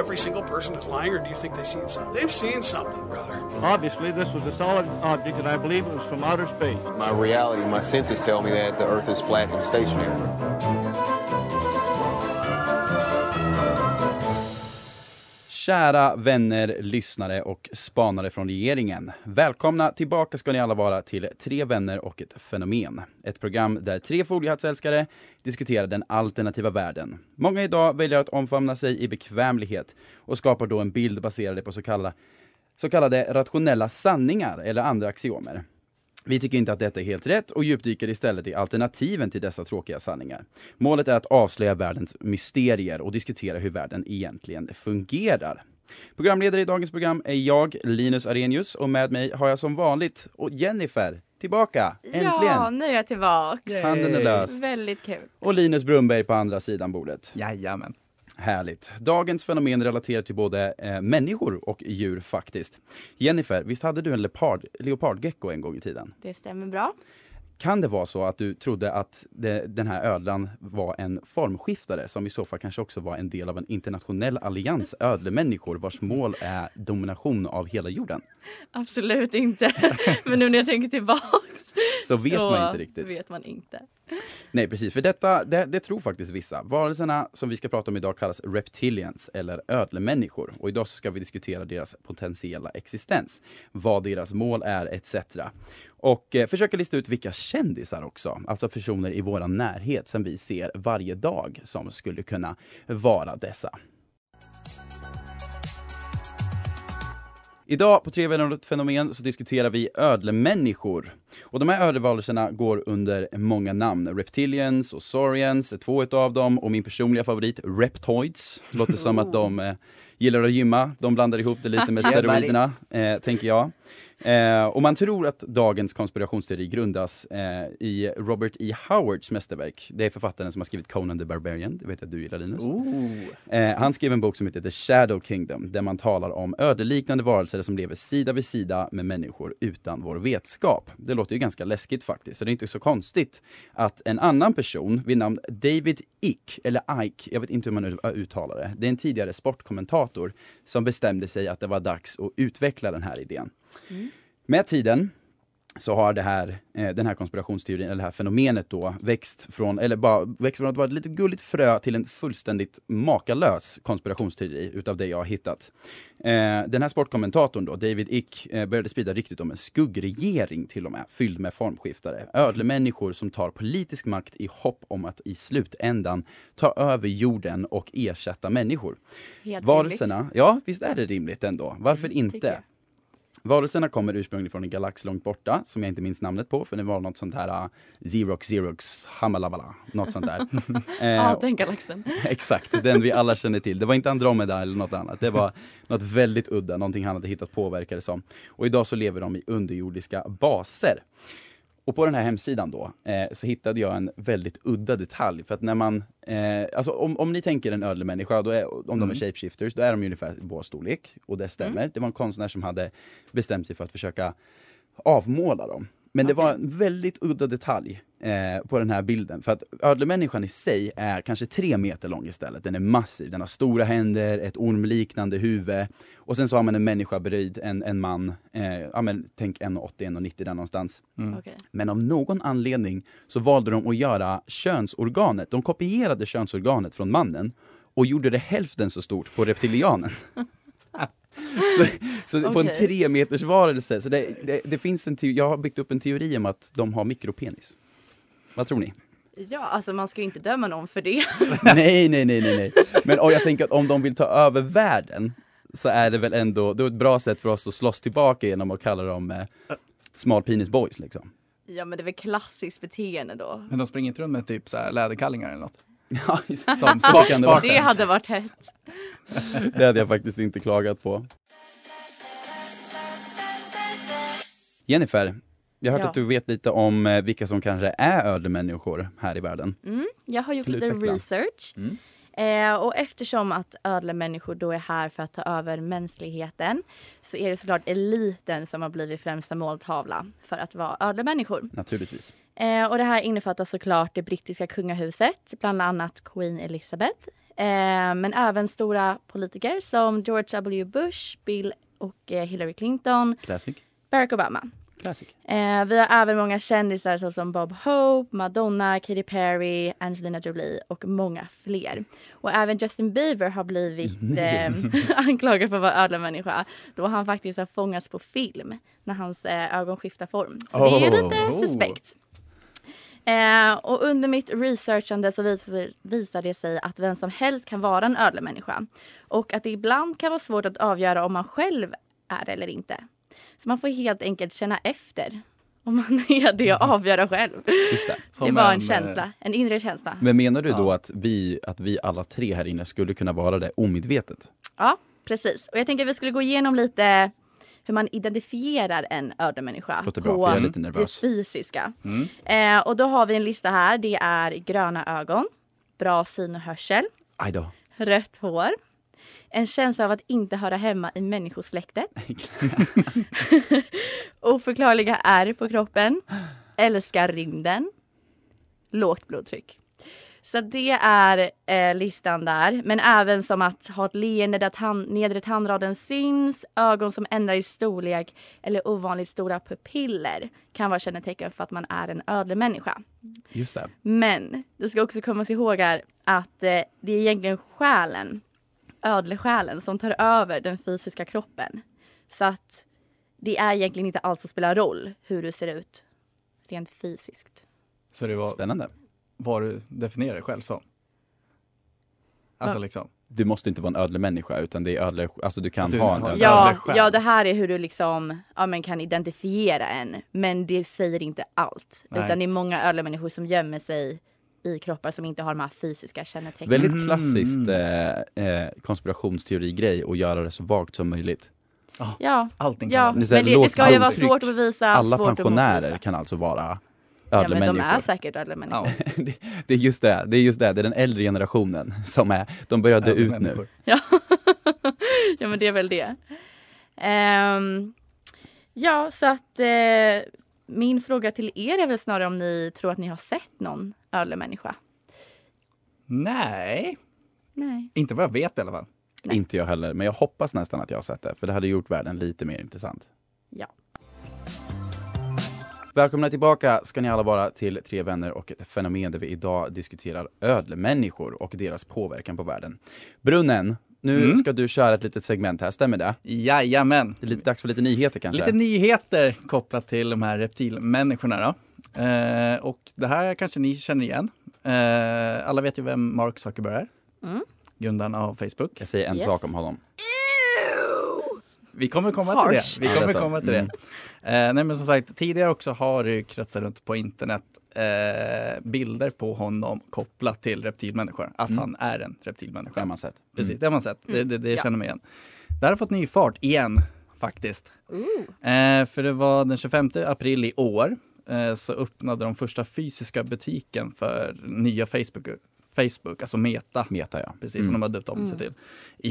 Every single person is lying, or do you think they've seen something? They've seen something, brother. Obviously, this was a solid object, and I believe it was from outer space. My reality, my senses tell me that the Earth is flat and stationary. Kära vänner, lyssnare och spanare från regeringen. Välkomna tillbaka ska ni alla vara till Tre vänner och ett fenomen. Ett program där tre foliehattsälskare diskuterar den alternativa världen. Många idag väljer att omfamna sig i bekvämlighet och skapar då en bild baserad på så kallade, så kallade rationella sanningar eller andra axiomer. Vi tycker inte att detta är helt rätt och djupdyker istället i alternativen till dessa tråkiga sanningar. Målet är att avslöja världens mysterier och diskutera hur världen egentligen fungerar. Programledare i dagens program är jag, Linus Arrhenius, och med mig har jag som vanligt och Jennifer, tillbaka! Äntligen! Ja, nu är jag tillbaks. Handen är löst. Väldigt kul. Och Linus Brunberg på andra sidan bordet. Jajamän. Härligt. Dagens fenomen relaterar till både eh, människor och djur faktiskt. Jennifer, visst hade du en leopard, leopardgecko en gång i tiden? Det stämmer bra. Kan det vara så att du trodde att det, den här ödlan var en formskiftare som i så fall kanske också var en del av en internationell allians ödlemänniskor vars mål är domination av hela jorden? Absolut inte. Men nu när jag tänker tillbaks Så vet man inte riktigt. vet man inte. Nej precis, för detta, det, det tror faktiskt vissa. Varelserna som vi ska prata om idag kallas reptilians eller ödlemänniskor. Och idag så ska vi diskutera deras potentiella existens, vad deras mål är etc. Och eh, försöka lista ut vilka kändisar också, alltså personer i vår närhet som vi ser varje dag som skulle kunna vara dessa. Idag på Tre fenomen så diskuterar vi ödlemänniskor. Och de här ödlevarelserna går under många namn. Reptilians och Saurians är två utav dem och min personliga favorit Reptoids. Låter som att de eh, gillar att gymma. De blandar ihop det lite med steroiderna, eh, tänker jag. Eh, och man tror att dagens konspirationsteori grundas eh, i Robert E. Howards mästerverk. Det är författaren som har skrivit Conan the Barbarian, det vet jag att du gillar Linus. Eh, han skrev en bok som heter The Shadow Kingdom, där man talar om ödeliknande varelser som lever sida vid sida med människor utan vår vetskap. Det låter ju ganska läskigt faktiskt, så det är inte så konstigt att en annan person vid namn David Icke, eller Ike, jag vet inte hur man ut- uttalar det, det är en tidigare sportkommentator som bestämde sig att det var dags att utveckla den här idén. Med tiden så har det här, eh, den här konspirationsteorin, eller det här fenomenet då, växt från, eller bara växt från att vara ett litet gulligt frö till en fullständigt makalös konspirationsteori utav det jag har hittat. Eh, den här sportkommentatorn då, David Ick, eh, började sprida ryktet om en skuggregering till och med, fylld med formskiftare. Ödlemänniskor som tar politisk makt i hopp om att i slutändan ta över jorden och ersätta människor. Helt Varelserna, ja visst är det rimligt ändå, varför tycker inte? Varelserna kommer ursprungligen från en galax långt borta, som jag inte minns namnet på, för det var något sånt här uh, Xerox, Xerox, Hamalabala, något sånt där. Eh, Ja, den galaxen. Exakt, den vi alla känner till. Det var inte Andromeda eller något annat. Det var något väldigt udda, någonting han hade hittat på verkar det som. Och idag så lever de i underjordiska baser. Och på den här hemsidan då, eh, så hittade jag en väldigt udda detalj. För att när man, eh, alltså om, om ni tänker en ödlemänniska, då är, om de är shapeshifters, då är de ungefär vår storlek. Och det stämmer. Det var en konstnär som hade bestämt sig för att försöka avmåla dem. Men det var en väldigt udda detalj eh, på den här bilden. För att ödlemänniskan i sig är kanske tre meter lång istället. Den är massiv, den har stora händer, ett ormliknande huvud. Och sen så har man en människa bredvid, en, en man, eh, ja men tänk 1,80, 1,90 där någonstans. Okej. Men av någon anledning så valde de att göra könsorganet, de kopierade könsorganet från mannen och gjorde det hälften så stort på reptilianen. så så på en tre meters varelse, så det, det, det finns en te- jag har byggt upp en teori om att de har mikropenis. Vad tror ni? Ja, alltså man ska ju inte döma någon för det. nej, nej, nej, nej, nej. Men och jag tänker att om de vill ta över världen så är det väl ändå, det är ett bra sätt för oss att slåss tillbaka genom att kalla dem eh, small penis boys liksom. Ja, men det är väl klassiskt beteende då. Men de springer inte runt med typ så här läderkallingar eller något? Ja, som, så kan det vara. Det hade varit hett. Det hade jag faktiskt inte klagat på. Jennifer, Jag har hört Ja. att du vet lite om eh, vilka som kanske är ödlemänniskor här i världen. Mm, jag har gjort lite utveckla? research. Mm. Eh, och eftersom att ödlemänniskor då är här för att ta över mänskligheten så är det såklart eliten som har blivit främsta måltavla för att vara ödlemänniskor. Naturligtvis. Eh, och det här innefattar såklart det brittiska kungahuset, bland annat Queen Elizabeth. Eh, men även stora politiker som George W Bush, Bill och eh, Hillary Clinton, Classic. Barack Obama. Classic. Eh, vi har även många kändisar såsom Bob Hope, Madonna, Katy Perry, Angelina Jolie och många fler. Och även Justin Bieber har blivit eh, anklagad för att vara ödlemänniska då han faktiskt har fångats på film när hans eh, ögon skiftar form. Så det är Oh. lite Oh. suspekt. Eh, och under mitt researchande så visar det sig att vem som helst kan vara en ödlemänniska. Och att det ibland kan vara svårt att avgöra om man själv är det eller inte. Så man får helt enkelt känna efter om man är det och avgöra själv. Just det. det var en en, känsla, en inre känsla. Men menar du då Ja. att vi, att vi alla tre här inne skulle kunna vara det omedvetet? Ja, precis. Och jag tänker att vi skulle gå igenom lite hur man identifierar en ödemänniska Låter bra, på för jag är lite det nervös. fysiska. Mm. Eh, och då har vi en lista här. Det är gröna ögon, bra syn och hörsel, rött hår, en känsla av att inte höra hemma i människosläktet, oförklarliga ärr på kroppen, älskar rymden, lågt blodtryck. Så det är eh, listan där. Men även som att ha ett leende där tan- nedre tandraden syns, ögon som ändrar i storlek eller ovanligt stora pupiller kan vara kännetecken för att man är en ödlemänniska. Just det. Men det ska också komma sig ihåg här att eh, det är egentligen själen, ödlesjälen, som tar över den fysiska kroppen. Så att det är egentligen inte alls som spelar roll hur du ser ut rent fysiskt. Så det var Spännande. vad du definierar dig själv som? Alltså Va? liksom. Du måste inte vara en ödlemänniska utan det är ödle, alltså du kan du ha en ödle. Ja, ja, det här är hur du liksom ja, men kan identifiera en. Men det säger inte allt. Nej. Utan det är många ödlemänniskor som gömmer sig i kroppar som inte har de här fysiska kännetecknen. Väldigt Mm. klassiskt eh, eh, konspirationsteori-grej att göra det så vagt som möjligt. Ja, Allting kan ja. men det, det ska ju vara svårt att bevisa. Alla pensionärer kan alltså vara Ja, men de ödlemänniskor. är säkert ödlemänniskor. Ja. det, det är just det, det är just det, det är den äldre generationen som är, de börjar dö ut nu. Ja. ja, men det är väl det. Ehm, ja, så att eh, min fråga till er är väl snarare om ni tror att ni har sett någon ödlemänniska? Nej, Nej. inte vad jag vet i alla fall. Nej. Inte jag heller, men jag hoppas nästan att jag har sett det, för det hade gjort världen lite mer intressant. Ja. Välkomna tillbaka ska ni alla vara till Tre vänner och ett fenomen där vi idag diskuterar ödlemänniskor och deras påverkan på världen. Brunnen, nu Mm. ska du köra ett litet segment här, stämmer det? Jajamän. Det är lite dags för lite nyheter kanske? Lite nyheter kopplat till de här reptilmänniskorna då. Eh, och det här kanske ni känner igen. Eh, alla vet ju vem Mark Zuckerberg är. Mm. Grundaren av Facebook. Jag säger en Yes. sak om honom. Vi kommer komma Harsh. till det. Vi kommer det komma till Mm. det. Eh, nej men som sagt, tidigare också har det kretsat runt på internet eh, bilder på honom kopplat till reptilmänniskor. Att Mm. han är en reptilmänniska. Det har man sett. Precis, Mm. det har man sett. Det, det, det Ja. känner man igen. Det här har fått ny fart igen faktiskt. Eh, för det var den 25 april i år eh, så öppnade de första fysiska butiken för nya Facebook, Facebook alltså Meta, Meta ja. precis som Mm. de har döpt om sig Mm. till,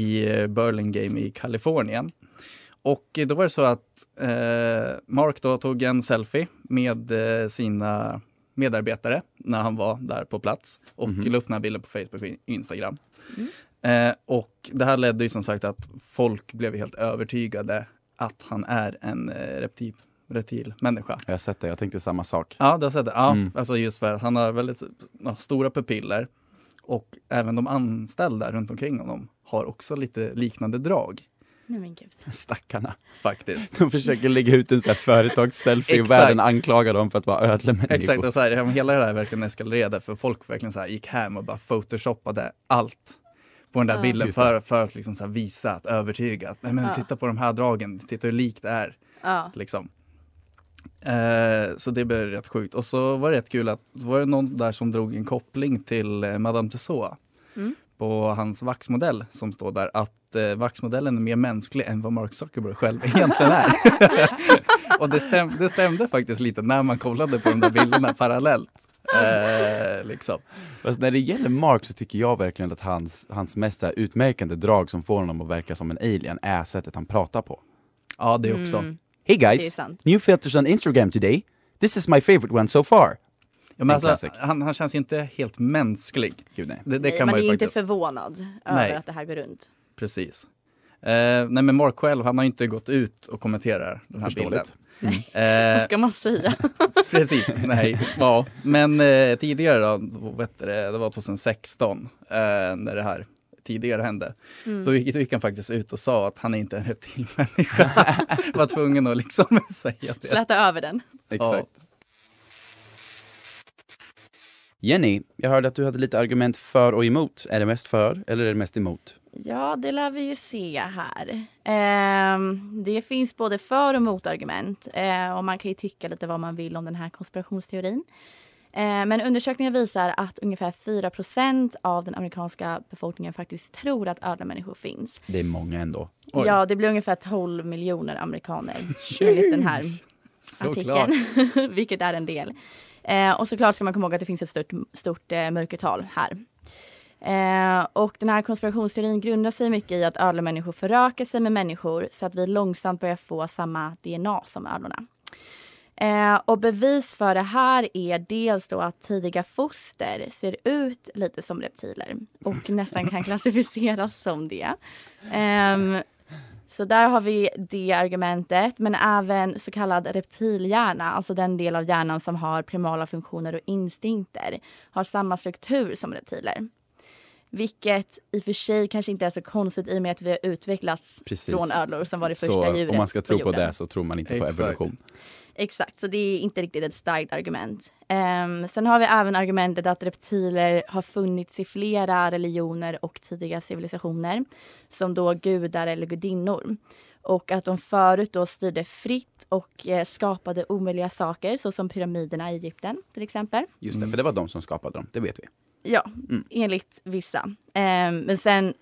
i eh, Burlingame i Kalifornien. Och då var det så att eh, Mark då tog en selfie med eh, sina medarbetare när han var där på plats och Mhm. la upp den här bilden på Facebook och Instagram. Mm. Eh, och det här ledde ju som sagt att folk blev helt övertygade att han är en eh, reptil, reptilmänniska. Jag har sett det, jag tänkte samma sak. Ja, det har sett det. Ja, Mm. alltså just för att han har väldigt ja, stora pupiller och även de anställda runt omkring honom har också lite liknande drag Nej men gud. Stackarna. faktiskt. De försöker lägga ut en företagsselfie och världen anklagar dem för att vara ödlemänniskor. Exakt, och så här, hela det här verkligen eskalerade för folk verkligen så här gick hem och bara photoshoppade allt på den där Ja. bilden för, för att liksom så här visa, att övertyga. Att, nej men Ja. titta på de här dragen, titta hur likt det är. Ja. Liksom. Eh, så det blev rätt sjukt. Och så var det rätt kul att var det någon där som drog en koppling till eh, Madame Tussauds Mm. På hans vaxmodell som står där att eh, vaxmodellen är mer mänsklig än vad Mark Zuckerberg själv egentligen är. Och det, stäm, det stämde faktiskt lite när man kollade på de där bilderna parallellt. Eh, liksom. Fast när det gäller Mark så tycker jag verkligen att hans, hans mest utmärkande drag som får honom att verka som en alien är sättet han pratar på. Ja, det också. Mm. Hey guys, new filters on Instagram today. This is my favorite one so far. Ja, men En alltså, han, han känns ju inte helt mänsklig. Gud nej. Det, det Nej, kan man man är ju inte faktiskt. förvånad Nej. över att det här går runt. Precis. Eh, nej men Mark själv, han har inte gått ut och kommenterar den här bilden. Förståeligt. Vad Eh, ska man säga? precis, nej. Ja. Men eh, tidigare då, vad heter det, var 2016 eh, när det här tidigare hände. Mm. Då, gick, då gick han faktiskt ut och sa att han är inte är en reptilmänniska. var tvungen att liksom säga det. Släta över den. Exakt. Jenny, jag hörde att du hade lite argument för och emot. Är det mest för eller är det mest emot? Ja, det lär vi ju se här. Ehm, det finns både för och motargument eh, och man kan ju tycka lite vad man vill om den här konspirationsteorin. Eh, men undersökningar visar att ungefär 4% av den amerikanska befolkningen faktiskt tror att ödlemänniskor finns. Det är många ändå. Oj. Ja, det blir ungefär 12 miljoner amerikaner enligt den här artikeln, vilket är en del. Eh, och såklart ska man komma ihåg att det finns ett stort, stort eh, mörkertal här. Eh, och den här konspirationsteorin grundar sig mycket i att ödlemänniskor förökar sig med människor så att vi långsamt börjar få samma DNA som ödlorna. Eh, och bevis för det här är dels då att tidiga foster ser ut lite som reptiler och nästan kan klassificeras som det. Ehm, så där har vi det argumentet, men även så kallad reptilhjärna, alltså den del av hjärnan som har primala funktioner och instinkter, har samma struktur som reptiler. Vilket i och för sig kanske inte är så konstigt i och med att vi har utvecklats Precis. från ödlor som var det första Så djuret om man ska tro på, jorden. det så tror man inte på Exakt. evolution. Exakt, så det är inte riktigt ett starkt argument. Ehm, sen har vi även argumentet att reptiler har funnits i flera religioner och tidiga civilisationer som då gudar eller gudinnor. Och att de förut då styrde fritt och eh, skapade omöjliga saker såsom pyramiderna i Egypten till exempel. Just det, för det var de som skapade dem, det vet vi. Ja, Mm. enligt vissa. Ehm, men sen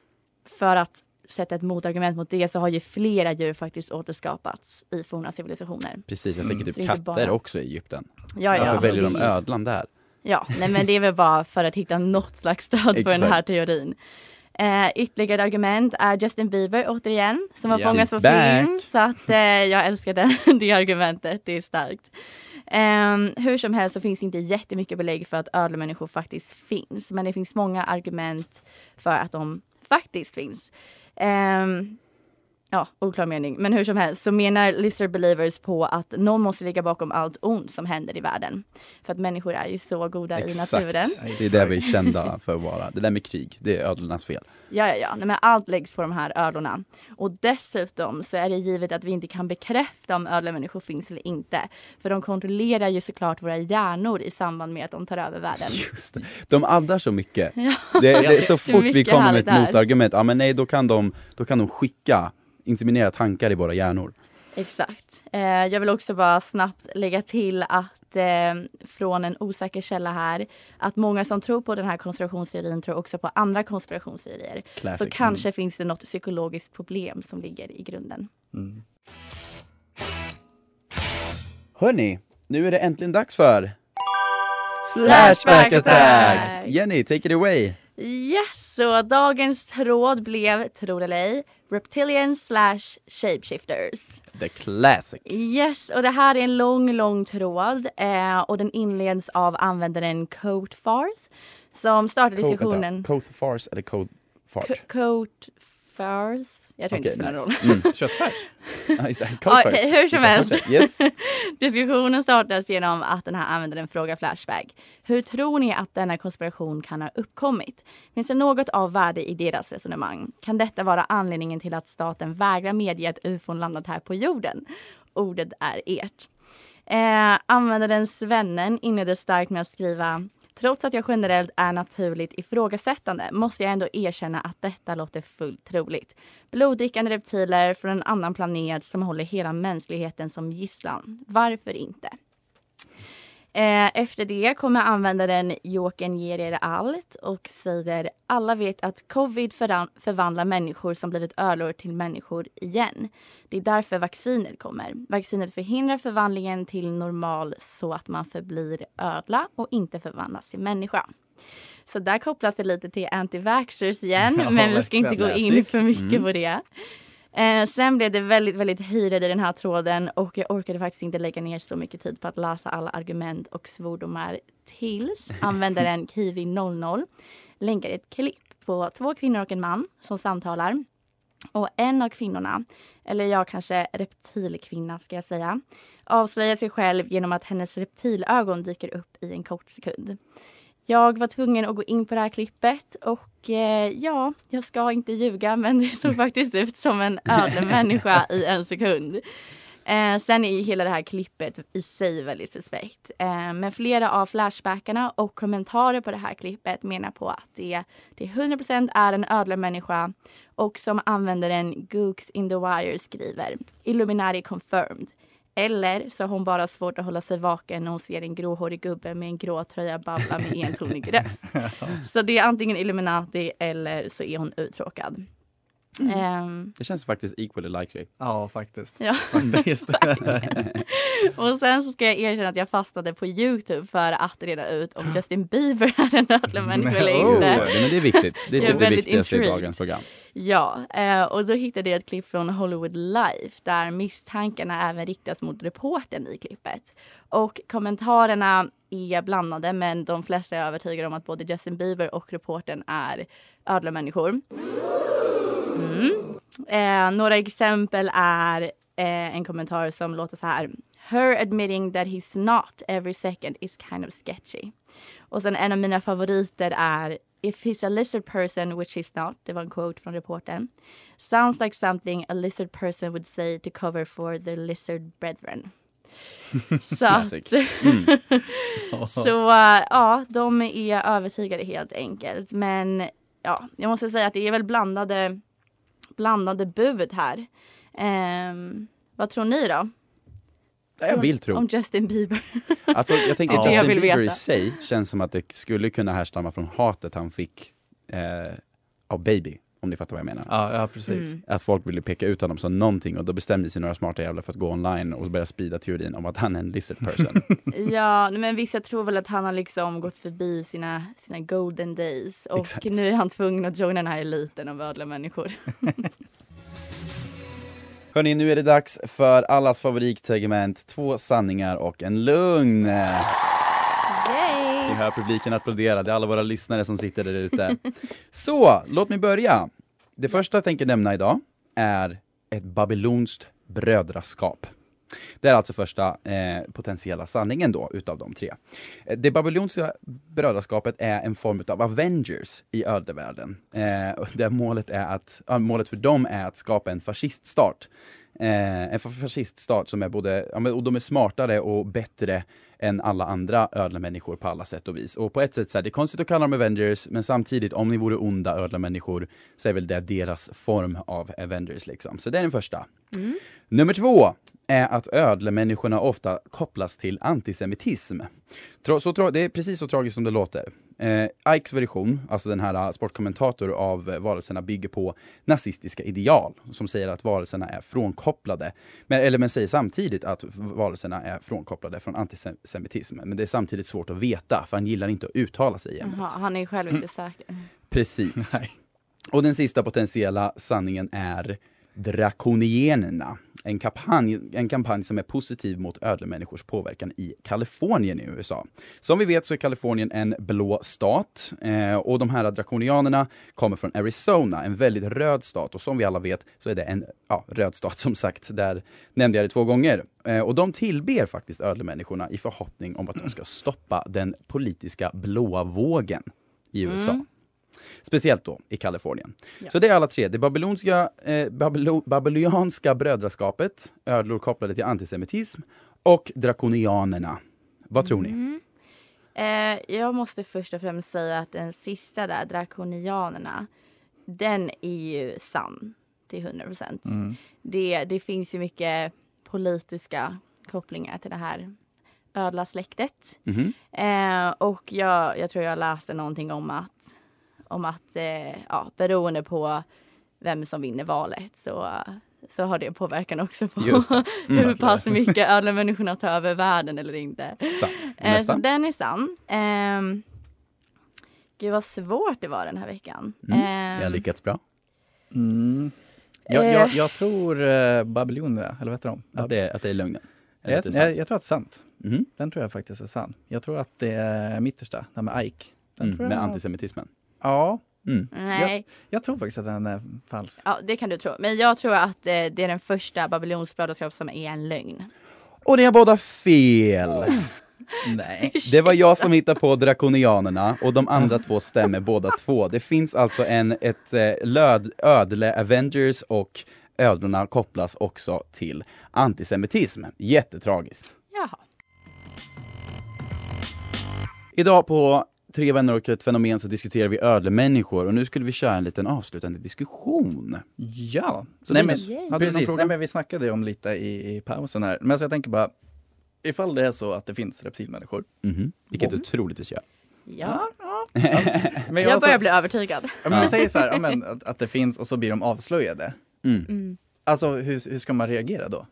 för att sätta ett motargument mot det så har ju flera djur faktiskt återskapats i forna civilisationer. Precis, jag tänker Så typ katter bara- också i Egypten. Ja, ja, Varför väljer de precis. ödlan där? Ja, nej men det är väl bara för att hitta något slags stöd för den här teorin. Eh, ytterligare argument är Justin Bieber återigen som har fångats He's på back. film. Så att eh, jag älskar det, det argumentet, det är starkt. Um, hur som helst så finns inte jättemycket belägg för att ödlemänniskor faktiskt finns. Men det finns många argument för att de faktiskt finns. Um, Ja, oklar mening. Men hur som helst så menar Lister Believers på att någon måste ligga bakom allt ont som händer i världen. För att människor är ju så goda i naturen. Det är det vi är kända för att vara. Det där med krig, det är ödlornas fel. Ja, ja, ja. Nej, men allt läggs på de här ödlorna. Och dessutom så är det givet att vi inte kan bekräfta om ödlemänniskor finns eller inte. För de kontrollerar ju såklart våra hjärnor i samband med att de tar över världen. Just det. De addar så mycket. Ja. Det, det är så fort vi mycket kommer med ett motargument, ja men nej då kan de, då kan de skicka inseminerade tankar i våra hjärnor. Exakt. Eh, jag vill också bara snabbt lägga till att eh, från en osäker källa här att många som tror på den här konspirationsteorin tror också på andra konspirationsteorier. Classic. Så kanske finns det något psykologiskt problem som ligger i grunden. Mm. Hörni, nu är det äntligen dags för Flashback attack! Jenny, take it away! Yes, så dagens tråd blev, tror eller ej, Reptilians slash Shapeshifters. The classic. Yes, och det här är en lång, lång tråd eh, och den inleds av användaren Coat Fars som startade Code, diskussionen. Code farce eller code fart? Co- Coat Fars? Jag tror inte det spelar nice. någon roll. Mm. Köttfärs. Just det. Farce. hur som helst. Yes. Diskussionen startas genom att den här användaren frågar Flashback. Hur tror ni att denna konspiration kan ha uppkommit? Finns det något av värde i deras resonemang? Kan detta vara anledningen till att staten vägrar medge att ufon landat här på jorden? Ordet är ert. Eh, användaren Svennen inledde starkt med att skriva Trots att jag generellt är naturligt ifrågasättande måste jag ändå erkänna att detta låter fullt troligt. Bloddrickande reptiler från en annan planet som håller hela mänskligheten som gisslan. Varför inte? Eh, efter det kommer användaren Jokern ger er allt och säger alla vet att covid förvandlar människor som blivit ödlor till människor igen. Det är därför vaccinet kommer. Vaccinet förhindrar förvandlingen till normal så att man förblir ödla och inte förvandlas till människa. Så där kopplas det lite till anti-vaxxers igen, Ja, men vi ska inte gå in för mycket Mm. på det. Eh, sen blev det väldigt, väldigt hyrade i den här tråden och jag orkade faktiskt inte lägga ner så mycket tid på att läsa alla argument och svordomar tills användaren Kiwi00 länkar ett klipp på två kvinnor och en man som samtalar. Och en av kvinnorna, eller jag kanske reptilkvinna ska jag säga, avslöjar sig själv genom att hennes reptilögon dyker upp i en kort sekund. Jag var tvungen att gå in på det här klippet och eh, ja, jag ska inte ljuga men det såg faktiskt ut som en ödlemänniska i en sekund. Eh, sen är ju hela det här klippet i sig väldigt suspekt. Eh, men flera av flashbackarna och kommentarer på det här klippet menar på att det, det 100% är en ödlemänniska och som användaren Gooks in the Wire skriver Illuminati confirmed. Eller så har hon bara svårt att hålla sig vaken när hon ser en gråhårig gubbe med en grå tröja babbla med entonig röst. Så det är antingen Illuminati eller så är hon uttråkad. Ehm, Det känns faktiskt equally likely. Ja, faktiskt. ja. Faktiskt. Och sen så ska jag erkänna att jag fastnade på Youtube för att reda ut om Justin Bieber är en ödla människa eller Oh. inte. Ja, men det är viktigt. Det är typ det väldigt viktigaste i dagens program. Ja, eh, och då hittade jag ett klipp från Hollywood Life där misstankarna även riktas mot reporten i klippet. Och kommentarerna är blandade men de flesta är övertygade om att både Justin Bieber och reporten är ödla människor. Mm. Eh, några exempel är eh, en kommentar som låter så här. Her admitting that he's not every second is kind of sketchy. Och sen en av mina favoriter är If he's a lizard person, which he's not, det var en quote från reporten. Sounds like something a lizard person would say to cover for the lizard brethren. Så, att. Mm. så äh, ja, de är övertygade helt enkelt. Men ja, jag måste säga att det är väl blandade, blandade bud här. Ehm, vad tror ni då? Jag vill tro. Om Justin Bieber. Alltså, jag tänker Ja. Jag Justin vill Bieber i veta. sig känns som att det skulle kunna härstamma från hatet han fick eh, av Baby. Om ni fattar vad jag menar. Ja, ja precis. Mm. Att folk ville peka ut honom som någonting och då bestämde sig några smarta jävlar för att gå online och börja sprida teorin om att han är en lizard person. Ja, men vissa tror väl att han har liksom gått förbi sina, sina golden days och Exakt. nu är han tvungen att joina den här eliten av ödla människor. Hörni, nu är det dags för allas favoritsegment, två sanningar och en lugn. Yay! hör publiken applådera, det är alla våra lyssnare som sitter där ute. Så, låt mig börja. Det första jag tänker nämna idag är ett babylonskt brödraskap. Det är alltså första eh, potentiella sanningen då utav de tre. Eh, det babylonska brödraskapet är en form av Avengers i ödevärlden. Eh, där målet, är att, målet för dem är att skapa en fasciststat. Eh, en fasciststat som är både, ja, och de är smartare och bättre än alla andra ödlemänniskor på alla sätt och vis. Och på ett sätt så är det är konstigt att kalla dem Avengers, men samtidigt om ni vore onda ödlemänniskor så är väl det deras form av Avengers liksom. Så det är den första. Nummer två är att ödlemänniskorna ofta kopplas till antisemitism. Så, det är precis så tragiskt som det låter. Eh, Ikes version, alltså den här eh, sportkommentator av eh, varelserna, bygger på nazistiska ideal som säger att varelserna är frånkopplade. Men, eller men säger samtidigt att varelserna är frånkopplade från antisemitism. Men det är samtidigt svårt att veta, för han gillar inte att uttala sig i ämnet. Han är själv inte säker. Precis. Nej. Och den sista potentiella sanningen är Drakonierna. En kampanj, en kampanj som är positiv mot ödlemänniskors påverkan i Kalifornien i USA. Som vi vet så är Kalifornien en blå stat eh, och de här drakonianerna kommer från Arizona, en väldigt röd stat och som vi alla vet så är det en ja, röd stat som sagt. Där nämnde jag det två gånger. Eh, och de tillber faktiskt ödlemänniskorna i förhoppning om att de ska stoppa den politiska blåa vågen i USA. Mm. Speciellt då i Kalifornien. Ja. Så det är alla tre. Det babylonska, eh, babylo, babylonianska brödraskapet, ödlor kopplade till antisemitism och drakonianerna. Vad tror ni? Mm. Eh, jag måste först och främst säga att den sista där, drakonianerna, den är ju sann till 100 procent. Mm. Det, det finns ju mycket politiska kopplingar till det här ödlasläktet. Mhm. Eh, och jag, jag tror jag läste någonting om att, om att eh, ja, beroende på vem som vinner valet så, så har det påverkan också på. Mm. hur pass mycket ödlemänniskorna tar över världen eller inte. Sant. Eh, så den är sann. Ehm, gud vad svårt det var den här veckan. Mm. Ehm, Jag har lyckats bra. Mm. Jag, Eh. jag, jag tror uh, Babylon, eller vad heter de? Att det, att det är lögnen. Jag, att det är sant. jag, jag tror att det är sant. Mhm. Den tror jag faktiskt är sann. Jag tror att det är mittersta, den med Ike. Den Mm, med jag... antisemitismen. Ja, Mm. Nej, jag tror faktiskt att den är falsk. ja, det kan du tro. Men jag tror att eh, det är den första Babylons brödraskap som är en lögn. Och ni har båda fel! Nej. Det var jag som hittade på drakonianerna och de andra två stämmer båda två. Det finns alltså en, ett eh, löd, ödle Avengers och ödlorna kopplas också till antisemitism. Jättetragiskt. Jaha. Idag på Tre vänner och ett fenomen så diskuterar vi ödlemänniskor och nu skulle vi köra en liten avslutande diskussion. Ja, Så Nej, men, hade precis. fråga? Nej, men vi snackade om lite i, i pausen här. Men alltså jag tänker bara, ifall det är så att det finns reptilmänniskor. Mhm. Vilket du troligtvis gör. Ja. Men Jag alltså- börjar bli övertygad. Ja, men vi säger så här, ja, men, att, att det finns och så blir de avslöjade. Mm. Mm. Alltså hur, hur ska man reagera då?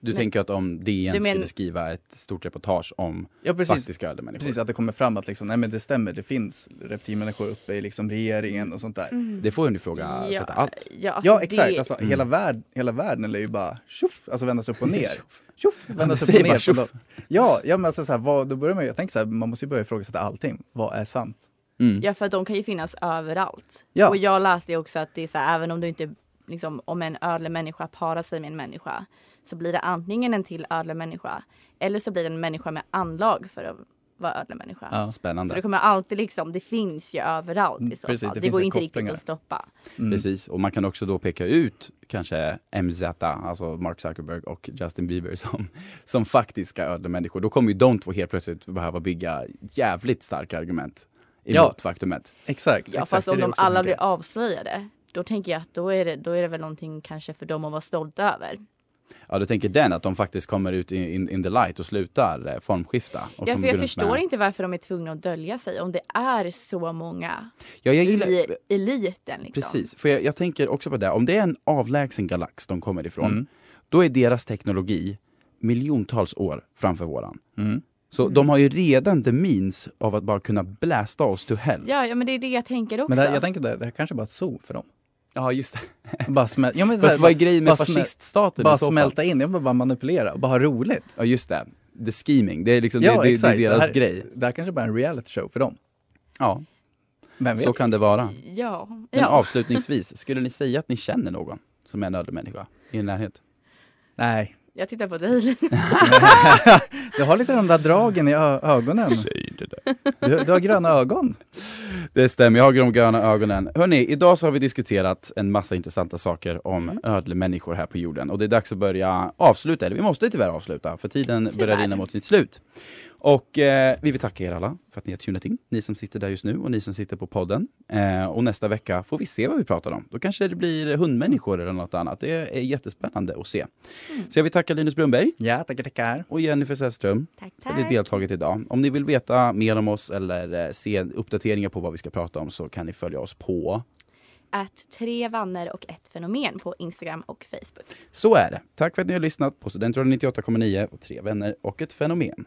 Du Men- tänker att om DN men- skulle skriva ett stort reportage om Ja precis, faktiska ödlemänniskor. precis att det kommer fram att liksom, nej men det stämmer, det finns reptilmänniskor uppe i liksom regeringen och sånt där. Mm. Det får ju ifrågasätta allt. Ja, alltså Ja exakt, det- alltså, Mm. hela, värld, hela världen är ju bara tjoff, alltså vändas upp och ner. Tjoff, vändas upp och ner. bara Så då- tjoff. Ja, ja men alltså, så här, vad, då börjar man ju, jag tänker så här, man måste ju börja ifrågasätta allting. Vad är sant? Mm. Ja, för att de kan ju finnas överallt. Ja. Och jag läste ju också att det är så här, även om du inte, liksom, om en ödlemänniska parar sig med en människa så blir det antingen en till ödlemänniska eller så blir det en människa med anlag för att vara ödlemänniska. Ja. Så Spännande. det kommer alltid liksom, det finns ju överallt i så precis, fall. det Det, går inte riktigt att stoppa. Mm. Precis, och man kan också då peka ut kanske MZ, alltså Mark Zuckerberg och Justin Bieber som, som faktiska ödlemänniskor. Då kommer ju de två helt plötsligt behöva bygga jävligt starka argument emot Ja. faktumet. Exakt. Ja, exakt, fast om de alla blir avslöjade då tänker jag att då är, det, då är det väl någonting kanske för dem att vara stolta över. Ja, du tänker den, att de faktiskt kommer ut in, in, the light och slutar eh, formskifta. Och Ja, för jag förstår med- inte varför de är tvungna att dölja sig om det är så många Ja, jag gillar... i eliten. Liksom. Precis, för jag, jag tänker också på det, om det är en avlägsen galax de kommer ifrån, Mm. då är deras teknologi miljontals år framför våran. Mm. Så Mm. de har ju redan the means av att bara kunna blästa oss to hell. Ja, ja, men det är det jag tänker också. Men det, jag tänker det, det här kanske bara är ett zoo för dem. Ja, just det. Bara smäl- ja, men Fast vad är grejen med fasciststater Bara i så fall? smälta in, jag vill bara manipulera och bara ha roligt. Ja, just det. The scheming, det är liksom Ja, det, det, det är deras det här, grej. Det här kanske bara är en reality show för dem. Ja, Vem vet? så kan det vara. Ja. Men ja. avslutningsvis, skulle ni säga att ni känner någon som är en ödlemänniska i er närhet? Nej. Jag tittar på dig. Du har lite de där dragen i ögonen. Säg det där. Du, du har gröna ögon. Det stämmer, jag har de gröna ögonen. Hörni, idag så har vi diskuterat en massa intressanta saker om Mm. ödlemänniskor här på jorden. Och det är dags att börja avsluta, eller vi måste tyvärr avsluta, för tiden börjar Tyvärr. rinna mot sitt slut. Och eh, vi vill tacka er alla för att ni har tunat in, ni som sitter där just nu och ni som sitter på podden. Eh, och nästa vecka får vi se vad vi pratar om. Då kanske det blir hundmänniskor eller något annat. Det är jättespännande att se. Mm. Så jag vill tacka Linus Brunnberg Ja, tackar, tackar. och Jennifer Sällström tack, för att ni tack. deltagit idag. Om ni vill veta mer om oss eller eh, se uppdateringar på vad vi ska prata om så kan ni följa oss på Att tre vanner och ett fenomen på Instagram och Facebook. Så är det. Tack för att ni har lyssnat på Studentradion 98,9 och Tre vänner och ett fenomen.